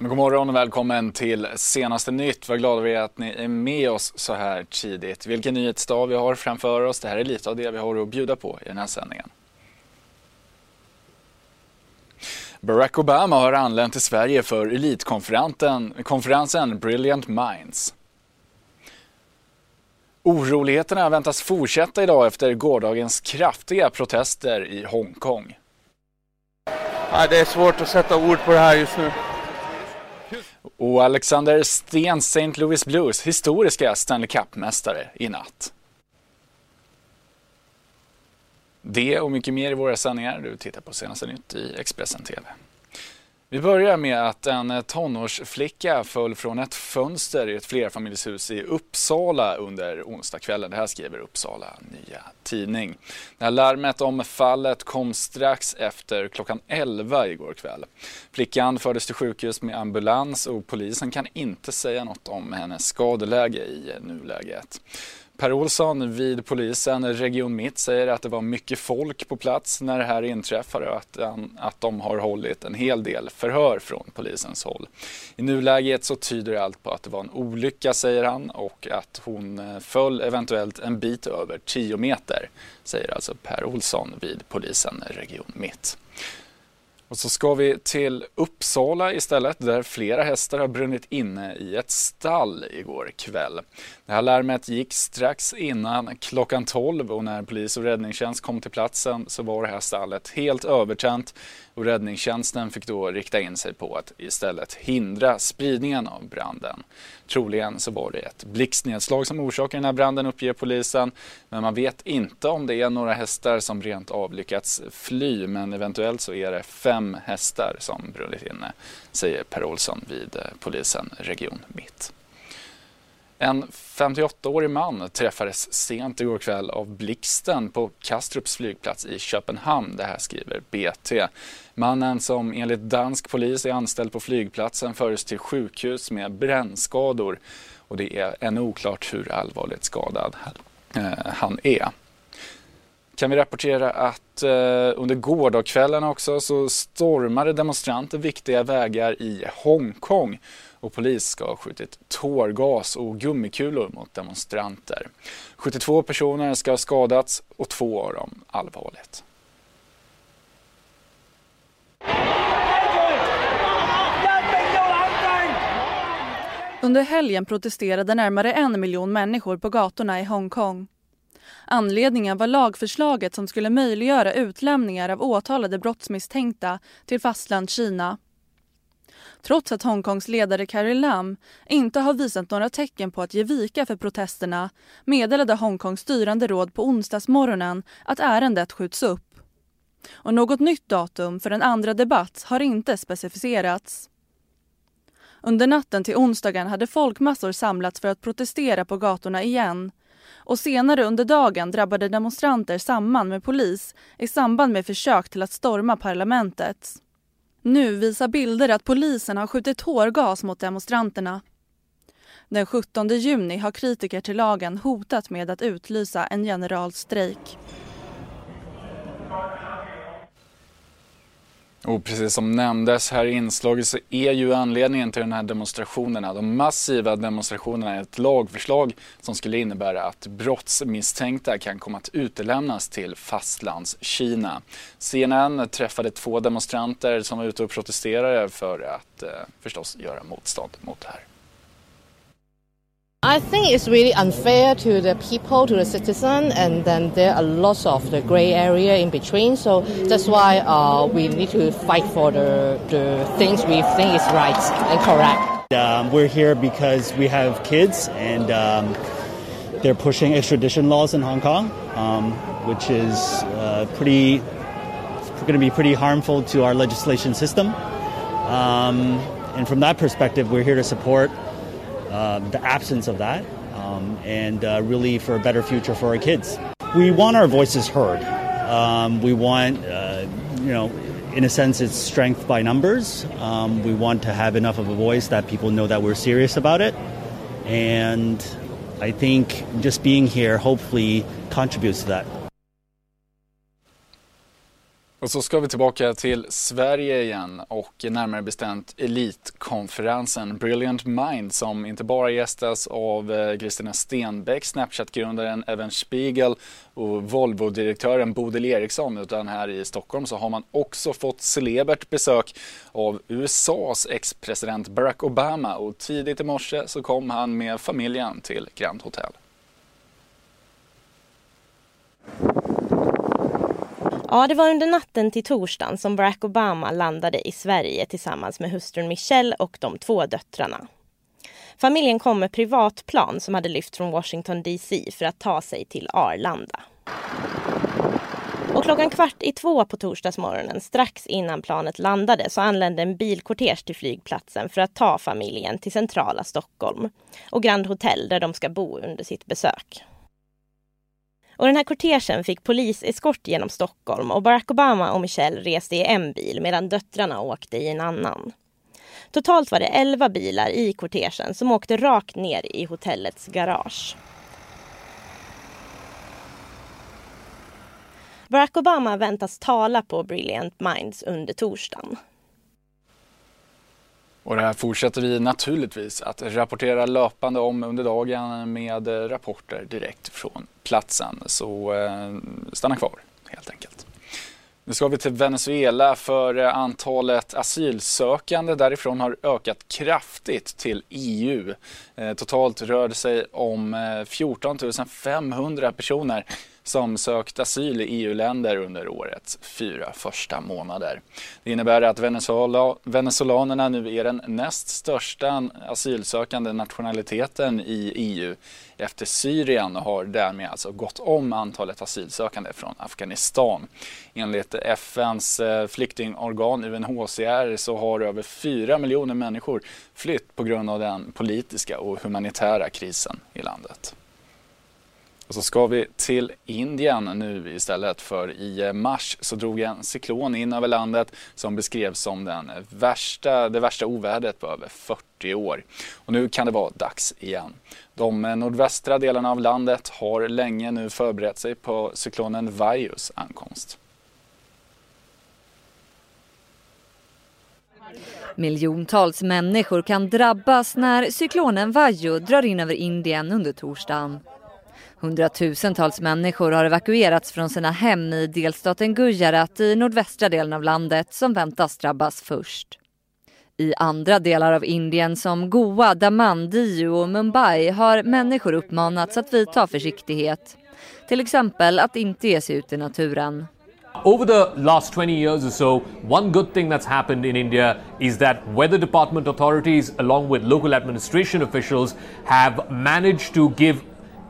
God morgon och välkommen till senaste nytt. Vad glada vi är att ni är med oss så här tidigt. Vilken nyhetsdag vi har framför oss. Det här är lite av det vi har att bjuda på i den här sändningen. Barack Obama har anlänt till Sverige för elitkonferensen Brilliant Minds. Oroligheterna väntas fortsätta idag efter gårdagens kraftiga protester i Hongkong. Ja, det är svårt att sätta ord på det här just nu. Och Alexander Sten St. Louis Blues historiska Stanley Cup-mästare i natt. Det och mycket mer i våra sändningar. Du tittar på senaste nytt i Expressen TV. Vi börjar med att en tonårsflicka föll från ett fönster i ett flerfamiljshus i Uppsala under onsdagskvällen. Det här skriver Uppsala Nya Tidning. Det här larmet om fallet kom strax efter klockan 11 igår kväll. Flickan fördes till sjukhus med ambulans och polisen kan inte säga något om hennes skadeläge i nuläget. Per Olsson vid polisen Region Mitt säger att det var mycket folk på plats när det här inträffade och att, att de har hållit en hel del förhör från polisens håll. I nuläget så tyder allt på att det var en olycka säger han och att hon eh, föll eventuellt en bit över 10 meter, säger alltså Per Olsson vid polisen Region Mitt. Och så ska vi till Uppsala istället där flera hästar har brunnit inne i ett stall igår kväll. Det här larmet gick strax innan klockan 12 och när polis och räddningstjänst kom till platsen så var det här stallet helt övertänt och räddningstjänsten fick då rikta in sig på att istället hindra spridningen av branden. Troligen så var det ett blixtnedslag som orsakade den här branden uppger polisen. Men man vet inte om det är några hästar som rent av lyckats fly men eventuellt så är det fem hästar som brunnit inne, säger Per Olsson vid eh, polisen Region Mitt. En 58-årig man träffades sent igår kväll av blixten på Kastrups flygplats i Köpenhamn. Det här skriver BT. Mannen som enligt dansk polis är anställd på flygplatsen fördes till sjukhus med brännskador och det är ännu oklart hur allvarligt skadad eh, han är. Kan vi rapportera att eh, under gårdagskvällen också så stormade demonstranter viktiga vägar i Hongkong och polis ska ha skjutit tårgas och gummikulor mot demonstranter. 72 personer ska ha skadats och två av dem allvarligt. Under helgen protesterade närmare en miljon människor på gatorna i Hongkong. Anledningen var lagförslaget som skulle möjliggöra utlämningar av åtalade brottsmisstänkta till fastlandskina. Trots att Hongkongs ledare Carrie Lam inte har visat några tecken på att ge vika för protesterna meddelade Hongkongs styrande råd på onsdagsmorgonen att ärendet skjuts upp. Och något nytt datum för en andra debatt har inte specificerats. Under natten till onsdagen hade folkmassor samlats för att protestera på gatorna igen och senare under dagen drabbade demonstranter samman med polis i samband med försök till att storma parlamentet. Nu visar bilder att polisen har skjutit tårgas mot demonstranterna. Den 17 juni har kritiker till lagen hotat med att utlysa en generalstrejk. Och precis som nämndes här i inslaget så är ju anledningen till de här demonstrationerna, de massiva demonstrationerna, ett lagförslag som skulle innebära att brottsmisstänkta kan komma att utelämnas till fastlandskina. CNN träffade två demonstranter som var ute och protesterade för att eh, förstås göra motstånd mot det här. I think it's really unfair to the people, to the citizen, and then there are lots of the grey area in between. So that's why uh, we need to fight for the, the things we think is right and correct. Um, we're here because we have kids, and um, they're pushing extradition laws in Hong Kong, um, which is uh, pretty going to be pretty harmful to our legislation system. Um, and from that perspective, we're here to support uh, the absence of that um, and uh, really for a better future for our kids. We want our voices heard. Um, we want, uh, you know, in a sense, it's strength by numbers. Um, we want to have enough of a voice that people know that we're serious about it. And I think just being here hopefully contributes to that. Och så ska vi tillbaka till Sverige igen och närmare bestämt Elitkonferensen Brilliant Mind som inte bara gästas av eh, Kristina Stenbeck, Snapchat-grundaren Evan Spiegel och Volvo-direktören Bodil Eriksson utan här i Stockholm så har man också fått celebert besök av USAs ex-president Barack Obama och tidigt i morse så kom han med familjen till Grand Hotel. Ja, det var under natten till torsdagen som Barack Obama landade i Sverige tillsammans med hustrun Michelle och de två döttrarna. Familjen kom med privatplan som hade lyft från Washington DC för att ta sig till Arlanda. Och klockan kvart i två på torsdagsmorgonen, strax innan planet landade, så anlände en bilkortege till flygplatsen för att ta familjen till centrala Stockholm och Grand Hotel där de ska bo under sitt besök. Och den här kortegen fick poliseskort genom Stockholm och Barack Obama och Michelle reste i en bil medan döttrarna åkte i en annan. Totalt var det elva bilar i kortegen som åkte rakt ner i hotellets garage. Barack Obama väntas tala på Brilliant Minds under torsdagen. Och det här fortsätter vi naturligtvis att rapportera löpande om under dagen med eh, rapporter direkt från platsen. Så eh, stanna kvar helt enkelt. Nu ska vi till Venezuela för eh, antalet asylsökande därifrån har ökat kraftigt till EU. Eh, totalt rör det sig om 14 500 personer som sökt asyl i EU-länder under årets fyra första månader. Det innebär att Venezuela, venezolanerna nu är den näst största asylsökande nationaliteten i EU efter Syrien och har därmed alltså gått om antalet asylsökande från Afghanistan. Enligt FNs eh, flyktingorgan UNHCR så har över 4 miljoner människor flytt på grund av den politiska och humanitära krisen i landet. Och så ska vi till Indien nu istället för i mars så drog en cyklon in över landet som beskrevs som den värsta, det värsta ovädret på över 40 år. Och nu kan det vara dags igen. De nordvästra delarna av landet har länge nu förberett sig på cyklonen Vaius ankomst. Miljontals människor kan drabbas när cyklonen Vayu drar in över Indien under torsdagen. Hundratusentals människor har evakuerats från sina hem i delstaten Gujarat i nordvästra delen av landet som väntas drabbas först. I andra delar av Indien som Goa, Daman, Diu och Mumbai har människor uppmanats att vidta försiktighet. Till exempel att inte ge sig ut i naturen. Over the last 20 years or so, one good thing that's happened in India is that weather department authorities, along with local administration officials, have managed to give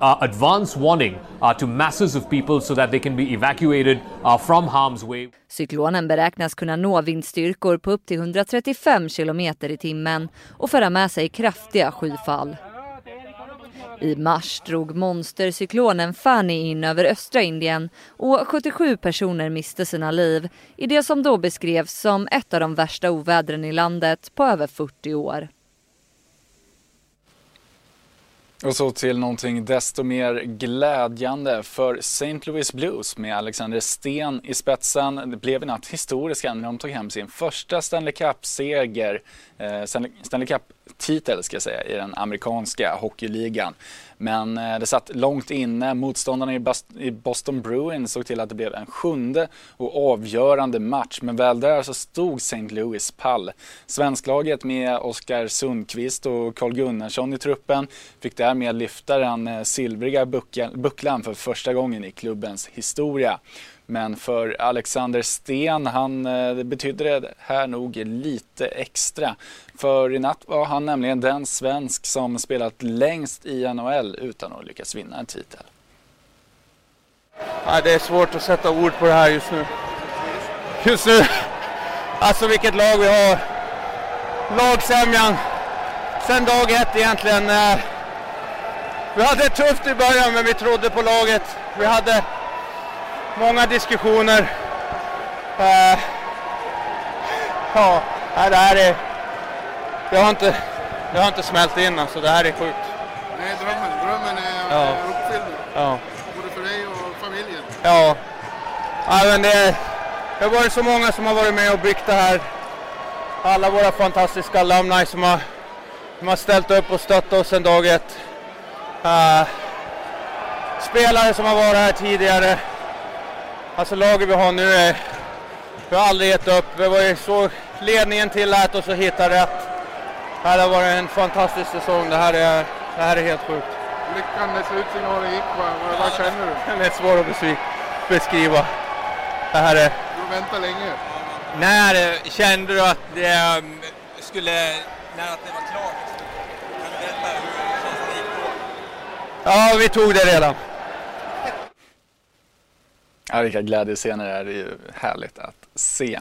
uh, advance warning uh, to masses of people so that they can be evacuated uh, from harm's way. Cyklonen beräknas kunna nå vindstyrkor på upp till 135 kilometer i timmen och föra med sig kraftiga skyfall. I mars drog monstercyklonen Fani in över östra Indien och 77 personer miste sina liv i det som då beskrevs som ett av de värsta ovädren i landet på över 40 år. Och så till någonting desto mer glädjande för St. Louis Blues med Alexander Sten i spetsen. Det blev i natt historiska när de tog hem sin första Stanley Cup-seger, eh, Stanley titel ska jag säga, i den amerikanska hockeyligan. Men eh, det satt långt inne. Motståndarna i Boston Bruins såg till att det blev en sjunde och avgörande match. Men väl där så stod St. Louis pall. Svensklaget med Oskar Sundqvist och Carl Gunnarsson i truppen fick därmed lyfta den eh, silvriga bucklan för första gången i klubbens historia. Men för Alexander Sten, han, eh, betydde det här nog lite extra. För i natt var han nämligen den svensk som spelat längst i NHL utan att lyckas vinna en titel. Ja, det är svårt att sätta ord på det här just nu. Just nu, alltså vilket lag vi har. Lagsämjan, sen dag ett egentligen. Eh, vi hade det tufft i början men vi trodde på laget. Vi hade många diskussioner. Uh, ja, det här är... Det har inte, det har inte smält in alltså, det här är sjukt. Nej, drömmen, drömmen är, ja. uppfylld Ja. Både för dig och familjen. Ja. ja men det, det har varit så många som har varit med och byggt det här. Alla våra fantastiska alumni som har, som har ställt upp och stöttat oss sedan dag ett. Uh, spelare som har varit här tidigare. Alltså laget vi har nu är, vi har aldrig gett upp. Det var ju så ledningen tillät oss att hitta rätt. Det här har varit en fantastisk säsong. Det här är, det här är helt sjukt. Lyckan när slutsignalen gick, vad, vad känner du? Den är svår att beskriva. Det här är... Du väntar länge. När kände du att det um, skulle, när att det var klart? Kan du berätta hur känslan gick då? Ja, vi tog det redan. Ja, vilka glädjescener det är. Det är ju härligt att se.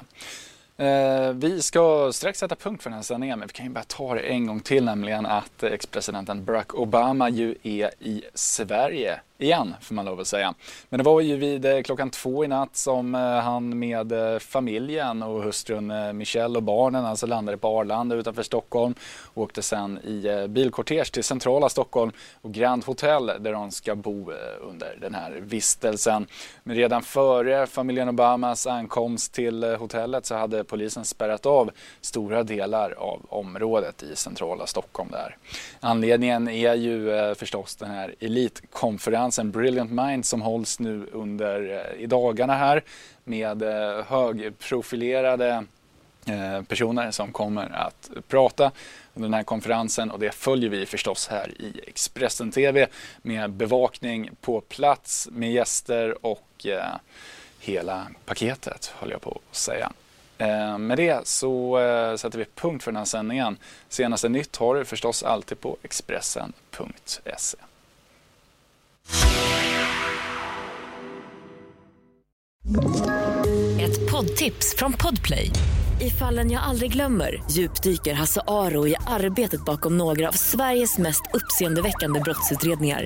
Eh, vi ska strax sätta punkt för den här sändningen, men vi kan ju bara ta det en gång till, nämligen att eh, ex-presidenten Barack Obama ju är i Sverige igen, får man lov att säga. Men det var ju vid eh, klockan två i natt som eh, han med eh, familjen och hustrun eh, Michelle och barnen alltså landade på Arlanda utanför Stockholm och åkte sen i eh, bilkortege till centrala Stockholm och Grand Hotel där de ska bo under den här vistelsen. Men redan före familjen Obamas ankomst till hotellet så hade polisen spärrat av stora delar av området i centrala Stockholm där. Anledningen är ju eh, förstås den här elitkonferensen Brilliant Minds som hålls nu under eh, i dagarna här med eh, högprofilerade personer som kommer att prata under den här konferensen och det följer vi förstås här i Expressen TV med bevakning på plats med gäster och hela paketet höll jag på att säga. Eh, med det så eh, sätter vi punkt för den här sändningen. Senaste nytt har du förstås alltid på Expressen.se. Ett poddtips från Podplay. I fallen jag aldrig glömmer djupdyker Hasse Aro i arbetet bakom några av Sveriges mest uppseendeväckande brottsutredningar.